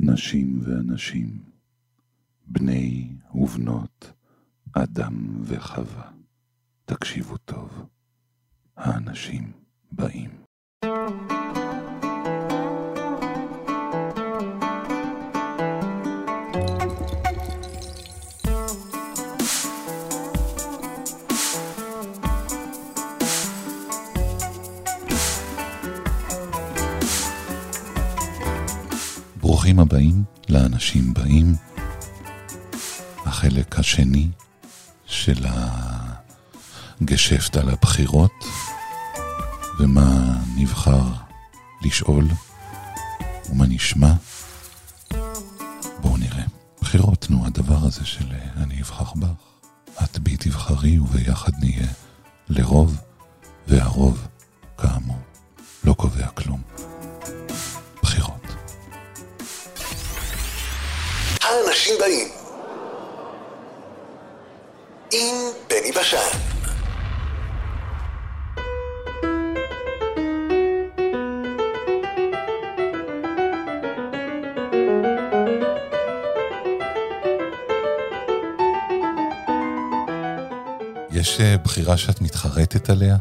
נשים ואנשים, בני ובנות אדם וחווה. תקשיבו טוב, האנשים באים. ברוכים הבאים לאנשים באים, החלק השני של הגשפט על הבחירות, ומה נבחר לשאול ומה נשמע. בואו נראה. בחירות, נו, הדבר הזה של אני אבחר בך, את בי תבחרי וביחד נהיה לרוב, והרוב, כאמור, לא קובע כלום. האנשים באים. עם בני בשן. יש אה, בחירה שאת מתחרטת עליה?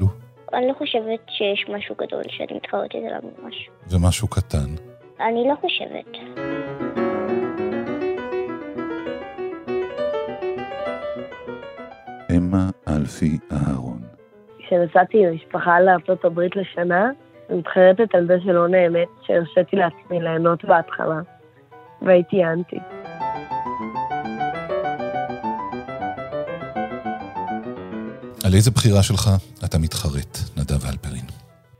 לו? אני לא חושבת שיש משהו גדול שאני מתחרטת עליו ממש. ומשהו קטן? אני לא חושבת. אלפי אהרון. כשנסעתי עם משפחה לארצות הברית לשנה, אני מתחרטת על זה שלא נהנית, שהרשיתי לעצמי ליהנות בהתחלה, והייתי אנטי. על איזה בחירה שלך אתה מתחרט, נדב אלפרין?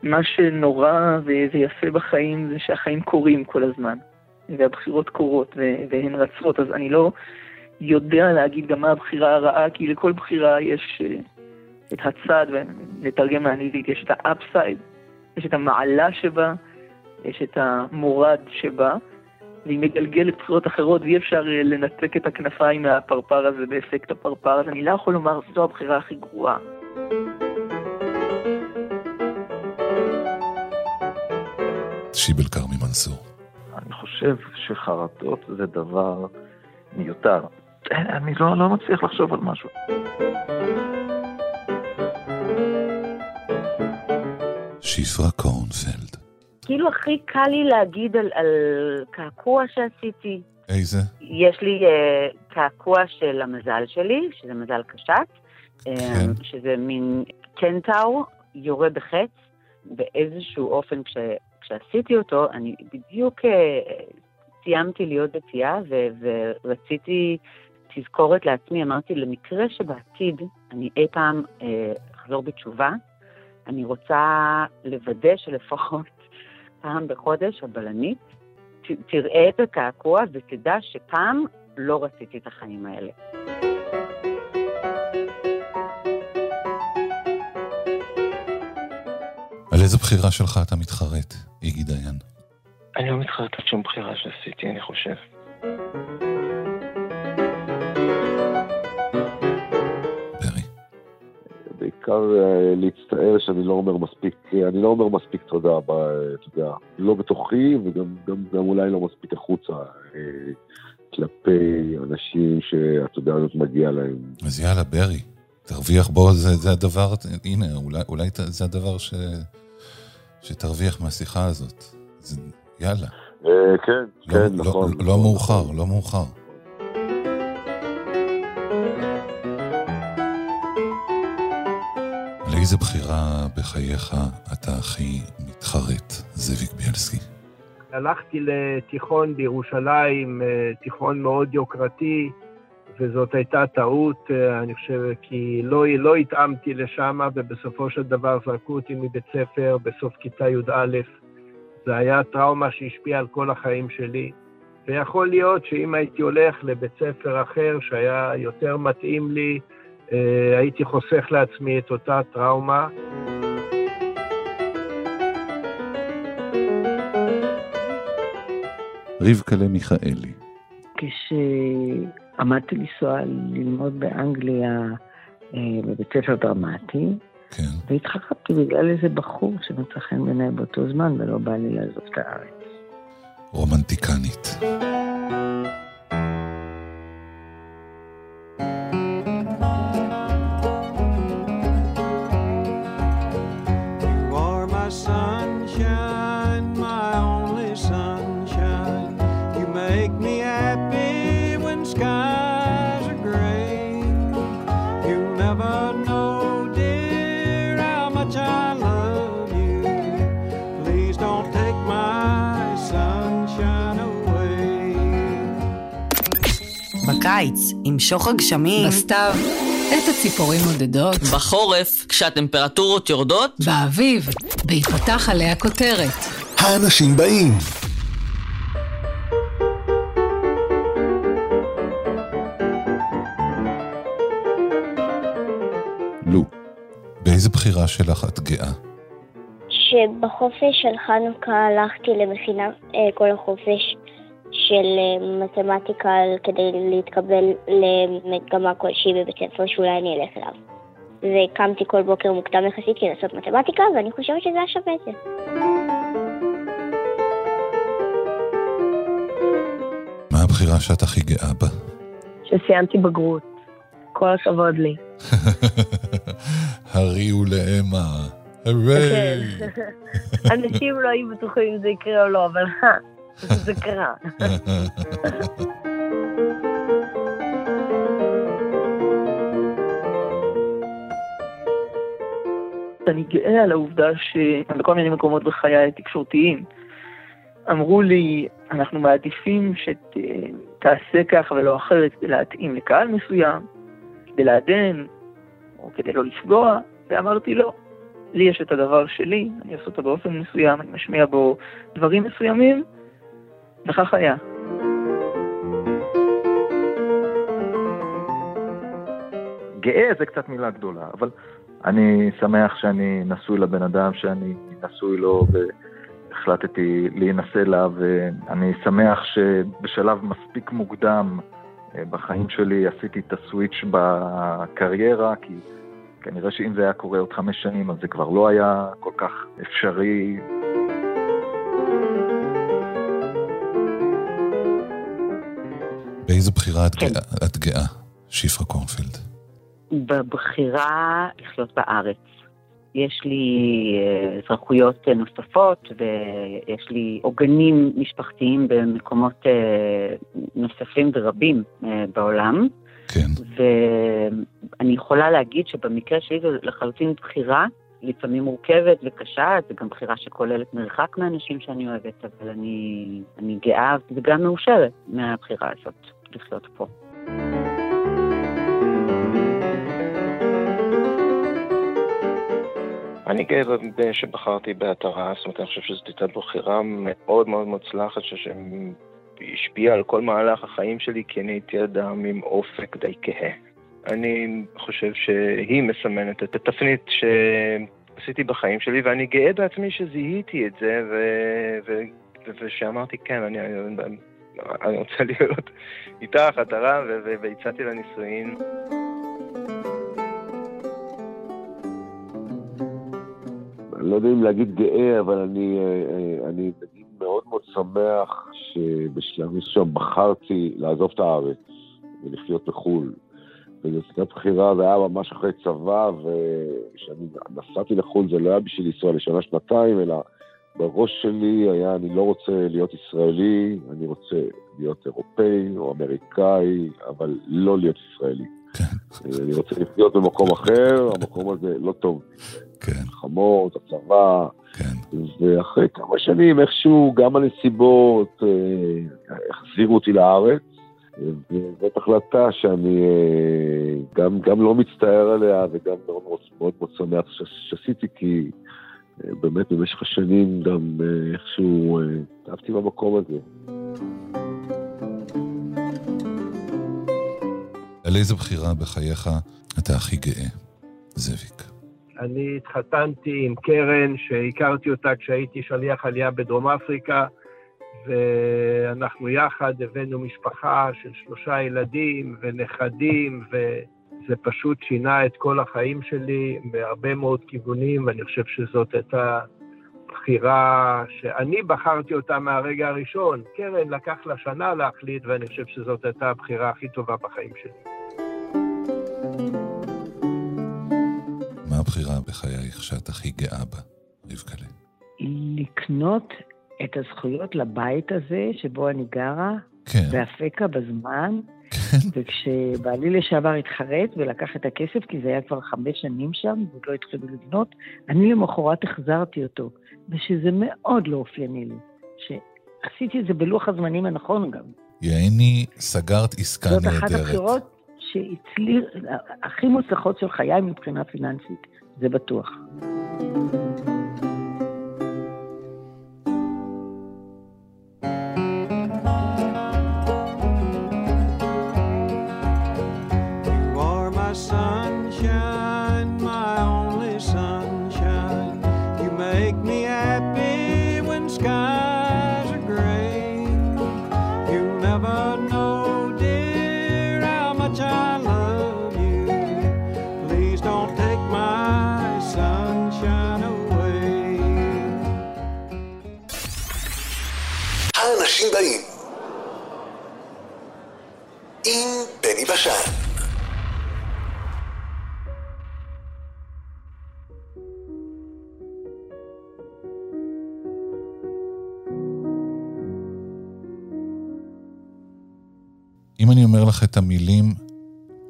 מה שנורא ו- ויפה בחיים זה שהחיים קורים כל הזמן, והבחירות קורות והן רצות, אז אני לא יודע להגיד גם מה הבחירה הרעה, כי לכל בחירה יש אה, את הצד, ונתרגם לאנגלית, יש את ה upside, יש את המעלה שבה, יש את המורד שבה, והיא מגלגלת בחירות אחרות, ואי אפשר אה, לנתק את הכנפיים מהפרפר הזה באפקט הפרפר, אז אני לא יכול לומר, זו הבחירה הכי גרועה. שיבל כרמי מנסור. אני חושב שחרטות זה דבר מיותר. אני לא, לא מצליח לחשוב על משהו. שפרה קורנפלד. כאילו הכי קל לי להגיד על, על קעקוע שעשיתי. איזה? יש לי uh, קעקוע של המזל שלי, שזה מזל קשת, כן. um, שזה מין קנטאור יורה בחץ, באיזשהו אופן כש, כשעשיתי אותו, אני בדיוק uh, סיימתי להיות דתייה ו- ורציתי תזכורת לעצמי, אמרתי, למקרה שבעתיד אני אי פעם אה, אחזור בתשובה, אני רוצה לוודא שלפחות פעם בחודש הבלנית ת, תראה את הקעקוע ותדע שפעם לא רציתי את החיים האלה. על איזה בחירה שלך אתה מתחרט, איגי דיין? אני לא מתחרט על שום בחירה שעשיתי, אני חושב. בעיקר אה, להצטער שאני לא אומר מספיק, אני לא אומר מספיק תודה, ב- אתה יודע, לא בתוכי וגם גם, גם אולי לא מספיק החוצה אה, כלפי אנשים שאתה יודע, זאת מגיע להם. אז יאללה, ברי, תרוויח בו, זה, זה הדבר, הנה, אולי, אולי זה הדבר ש, שתרוויח מהשיחה הזאת. זה, יאללה. אה, כן, לא, כן, לא, נכון. לא מאוחר, לא מאוחר. על איזה בחירה בחייך אתה הכי מתחרט, זאביק בילסקי? הלכתי לתיכון בירושלים, אה, תיכון מאוד יוקרתי, וזאת הייתה טעות, אה, אני חושב, כי לא, לא התאמתי לשם, ובסופו של דבר זרקו אותי מבית ספר בסוף כיתה י"א. זה היה טראומה שהשפיעה על כל החיים שלי. ויכול להיות שאם הייתי הולך לבית ספר אחר שהיה יותר מתאים לי, הייתי חוסך לעצמי את אותה טראומה. רבקלה מיכאלי. כשעמדתי לנסוע ללמוד באנגליה אה, בבית ספר דרמטי, כן. והתחרטתי בגלל איזה בחור שמצא חן בעיניי באותו זמן ולא בא לי לעזוב את הארץ. רומנטיקנית. בקיץ, עם שוך הגשמים. בסתיו, את הציפורים מודדות. בחורף, כשהטמפרטורות יורדות. באביב, בהיפתח עליה כותרת. האנשים באים. לו, באיזה בחירה שלך את גאה? שבחופש של חנוכה הלכתי למכינה אה, כל החופש של אה, מתמטיקה כדי להתקבל למגמה כלשהי בבית ספר שאולי אני אלך אליו. וקמתי כל בוקר מוקדם יחסית כדי לעשות מתמטיקה, ואני חושבת שזה היה שווה את זה. מה הבחירה שאת הכי גאה בה? שסיימתי בגרות. כל הכבוד לי. הריעו לאמה. הרי! אנשים לא היו בטוחים אם זה יקרה או לא, אבל זה קרה. אני גאה על העובדה שבכל מיני מקומות בחיי התקשורתיים אמרו לי, אנחנו מעדיפים שתעשה כך ולא אחרת כדי להתאים לקהל מסוים, כדי לעדן, או כדי לא לפגוע, ואמרתי לא. לי יש את הדבר שלי, אני עושה אותו באופן מסוים, אני משמיע בו דברים מסוימים, וכך היה. גאה זה קצת מילה גדולה, אבל אני שמח שאני נשוי לבן אדם שאני נשוי לו והחלטתי להינשא לה, ואני שמח שבשלב מספיק מוקדם אה, בחיים שלי עשיתי את הסוויץ' בקריירה, כי כנראה שאם זה היה קורה עוד חמש שנים אז זה כבר לא היה כל כך אפשרי. באיזו בחירה את כן. גאה- את גאה, שפרה קורנפילד? בבחירה לחיות בארץ. יש לי אזרחויות אה, נוספות ויש לי עוגנים משפחתיים במקומות אה, נוספים ורבים אה, בעולם. כן. ואני יכולה להגיד שבמקרה שלי זו לחלוטין בחירה, לפעמים מורכבת וקשה, זו גם בחירה שכוללת מרחק מאנשים שאני אוהבת, אבל אני, אני גאה וגם מאושרת מהבחירה הזאת, לחיות פה. אני גאה שבחרתי בהתרה, זאת אומרת, אני חושב שזאת הייתה בחירה מאוד מאוד מוצלחת, שהשפיעה על כל מהלך החיים שלי, כי אני הייתי אדם עם אופק די כהה. אני חושב שהיא מסמנת את התפנית שעשיתי בחיים שלי, ואני גאה בעצמי שזיהיתי את זה. ו... ו- ושאמרתי, כן, אני, אני, אני רוצה להיות איתך, ו- ו- והצעתי לה נישואין. אני לא יודע אם להגיד גאה, אבל אני, אה, אה, אני נגיד מאוד מאוד שמח שבשלב מסוים בחרתי לעזוב את הארץ ולחיות בחו"ל. וזו הייתה בחירה, זה היה ממש אחרי צבא, וכשאני נסעתי לחו"ל זה לא היה בשביל לנסוע לשנה, שנתיים, אלא בראש שלי היה, אני לא רוצה להיות ישראלי, אני רוצה להיות אירופאי או אמריקאי, אבל לא להיות ישראלי. אני רוצה לחיות במקום אחר, המקום הזה לא טוב. כן. מלחמות, הצבא. כן. ואחרי כמה שנים, איכשהו, גם הנסיבות אה, החזירו אותי לארץ. וזאת החלטה שאני אה, גם, גם לא מצטער עליה וגם מאוד מאוד, שמח שעשיתי, כי אה, באמת במשך השנים גם אה, איכשהו אה, אהבתי במקום הזה. על איזה בחירה בחייך אתה הכי גאה, זאביק? אני התחתנתי עם קרן שהכרתי אותה כשהייתי שליח עלייה בדרום אפריקה, ואנחנו יחד הבאנו משפחה של שלושה ילדים ונכדים, וזה פשוט שינה את כל החיים שלי בהרבה מאוד כיוונים, ואני חושב שזאת הייתה בחירה שאני בחרתי אותה מהרגע הראשון. קרן לקח לה שנה להחליט, ואני חושב שזאת הייתה הבחירה הכי טובה בחיים שלי. מה הבחירה בחייך שאת הכי גאה בה, רבקלה? לקנות את הזכויות לבית הזה שבו אני גרה, כן. באפקה בזמן, וכשבעלי לשעבר התחרט ולקח את הכסף, כי זה היה כבר חמש שנים שם, ועוד לא התחילו לבנות, אני למחרת החזרתי אותו, ושזה מאוד לא אופייני לי, שעשיתי את זה בלוח הזמנים הנכון גם. יעני, סגרת עסקה זאת נהדרת. אחת הבחירות שהצליח, הכי מוצלחות של חיי מבחינה פיננסית, זה בטוח. בשן. אם אני אומר לך את המילים,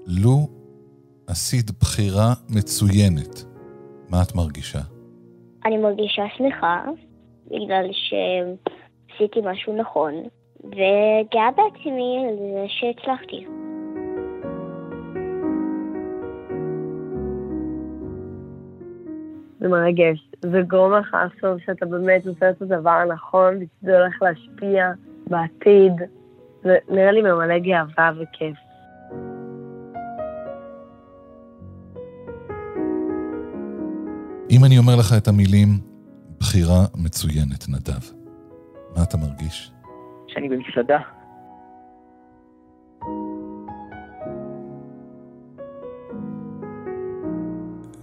לו עשית בחירה מצוינת, מה את מרגישה? אני מרגישה שמחה, בגלל שעשיתי משהו נכון, וגאה בעצמי על זה שהצלחתי. זה מרגש. זה גורם לך לחשוב שאתה באמת עושה את הדבר הנכון, ושזה הולך להשפיע בעתיד. זה נראה לי ממלא גאווה וכיף. אם אני אומר לך את המילים, בחירה מצוינת, נדב, מה אתה מרגיש? שאני במסעדה.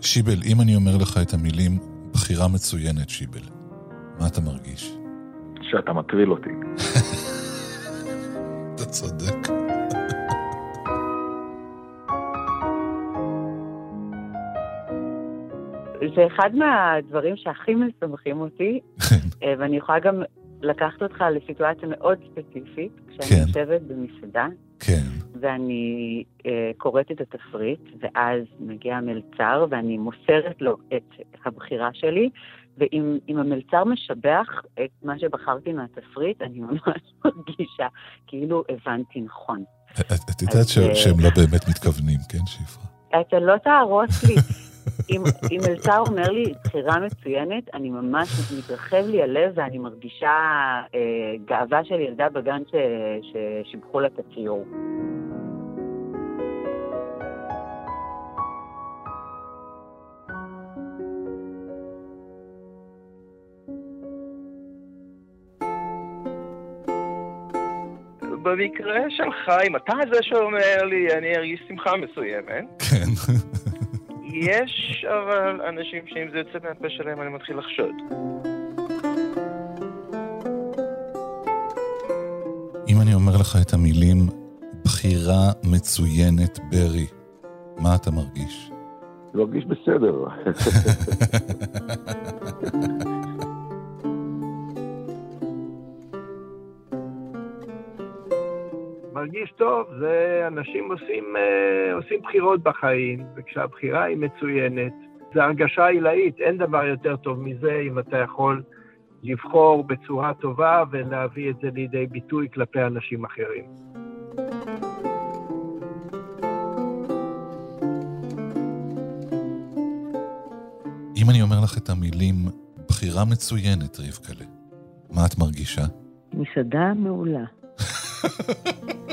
שיבל, אם אני אומר לך את המילים, בחירה מצוינת, שיבל, מה אתה מרגיש? שאתה מטריל אותי. אתה צודק. זה אחד מהדברים שהכי משמחים אותי, אה, ואני יכולה גם לקחת אותך לסיטואציה מאוד ספציפית, כשאני כן. יושבת במסעדה, כן. ואני אה, קוראת את התפריט, ואז מגיע המלצר, ואני מוסרת לו את הבחירה שלי, ואם אם המלצר משבח את מה שבחרתי מהתפריט, אני ממש מרגישה כאילו הבנתי נכון. את את יודעת ש- אה, שהם לא באמת מתכוונים, כן, שפרה? אתה לא תהרוס לי. אם, אם מלצר אומר לי בחירה מצוינת, אני ממש מתרחב לי הלב ואני מרגישה אה, גאווה של ילדה בגן ש, ששיבחו לה את הציור. במקרה של חיים, אתה זה שאומר לי, אני ארגיש שמחה מסוימת. כן. יש אבל אנשים שאם זה יוצא מהפה שלהם אני מתחיל לחשוד. אם אני אומר לך את המילים, בחירה מצוינת, ברי, מה אתה מרגיש? אני מרגיש בסדר. מרגיש טוב, זה אנשים עושים, אה, עושים בחירות בחיים, וכשהבחירה היא מצוינת, זה הרגשה עילאית, אין דבר יותר טוב מזה אם אתה יכול לבחור בצורה טובה ולהביא את זה לידי ביטוי כלפי אנשים אחרים. אם אני אומר לך את המילים, בחירה מצוינת, רבקלה, מה את מרגישה? מסעדה מעולה.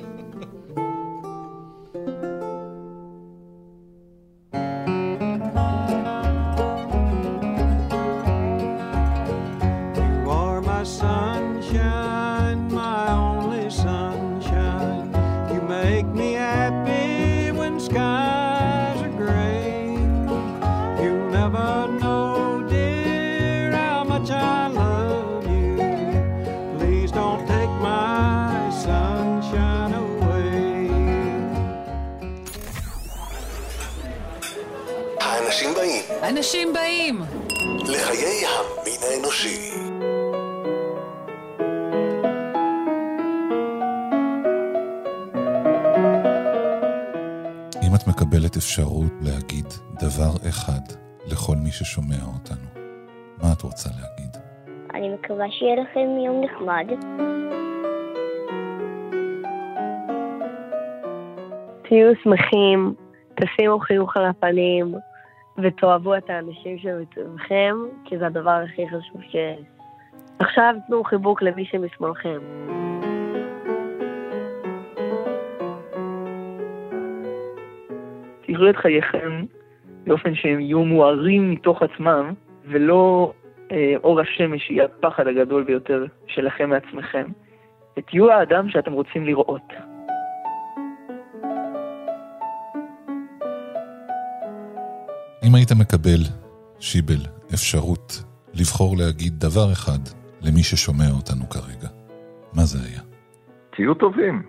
אנשים באים! לחיי המין האנושי. אם את מקבלת אפשרות להגיד דבר אחד לכל מי ששומע אותנו, מה את רוצה להגיד? אני מקווה שיהיה לכם יום נחמד. תהיו שמחים, תשימו חיוך על הפנים, ותאהבו את האנשים שמסביבכם, כי זה הדבר הכי חשוב ש... עכשיו תנו חיבוק למי שמשמאלכם. תראו את חייכם באופן שהם יהיו מוארים מתוך עצמם, ולא אה, אור השמש יהיה הפחד הגדול ביותר שלכם מעצמכם. ותהיו האדם שאתם רוצים לראות. אם היית מקבל, שיבל, אפשרות לבחור להגיד דבר אחד למי ששומע אותנו כרגע, מה זה היה? תהיו טובים.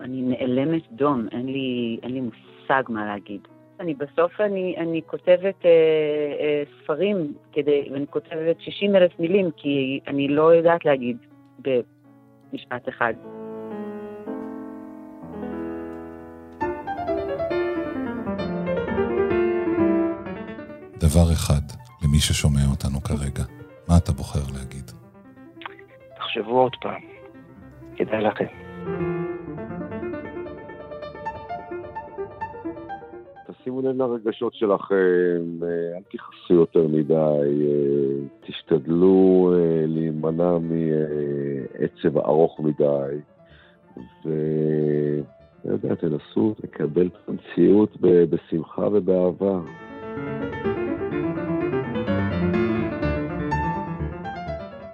אני נעלמת דום, אין לי, אין לי מושג מה להגיד. אני בסוף אני, אני כותבת אה, אה, ספרים, כדי, ואני כותבת 60 אלף מילים, כי אני לא יודעת להגיד במשפט אחד. דבר אחד למי ששומע אותנו כרגע, מה אתה בוחר להגיד? תחשבו עוד פעם, כדאי לכם. תשימו לב לרגשות שלכם, אה, אל תכעסו יותר מדי, אה, תשתדלו אה, להימנע מעצב ארוך מדי, ו... לא יודע, תנסו לקבל את המציאות בשמחה ובאהבה.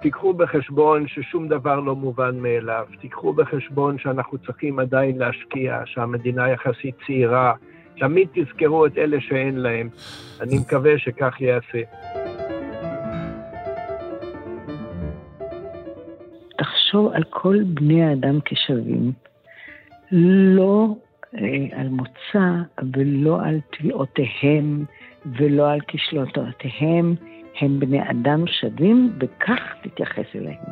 תיקחו בחשבון ששום דבר לא מובן מאליו. תיקחו בחשבון שאנחנו צריכים עדיין להשקיע, שהמדינה יחסית צעירה. תמיד תזכרו את אלה שאין להם. אני מקווה שכך ייעשה. תחשוב על כל בני האדם כשווים, לא אה, על מוצא ולא על תביעותיהם ולא על כישלונותיהם, הם בני אדם שווים וכך תתייחס אליהם.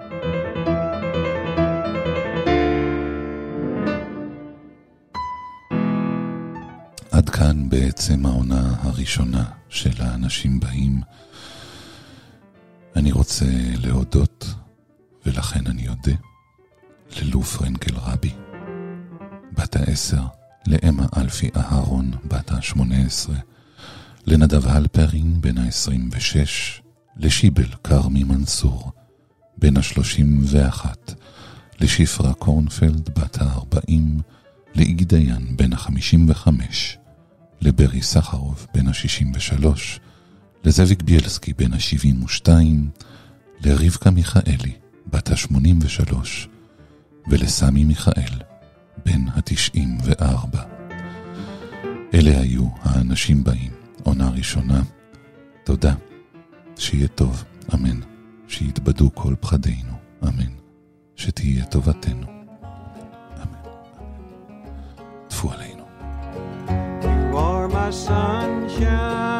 עד כאן בעצם העונה הראשונה של האנשים באים. אני רוצה להודות, ולכן אני אודה, ללו פרנקל רבי, בת העשר, לאמה אלפי אהרון, בת השמונה עשרה, לנדב הלפרין, בן ה-26, לשיבל כרמי מנסור, בן ה-31, לשפרה קורנפלד, בת ה-40, לאיגי דיין, בן ה-55, לברי סחרוב, בן ה-63, לזאביק ביאלסקי, בן ה-72, לרבקה מיכאלי, בת ה-83, ולסמי מיכאל, בן ה-94. אלה היו האנשים באים, עונה ראשונה. תודה. שיהיה טוב, אמן. שיתבדו כל פחדינו, אמן. שתהיה טובתנו. טפו עלינו. You are my sunshine,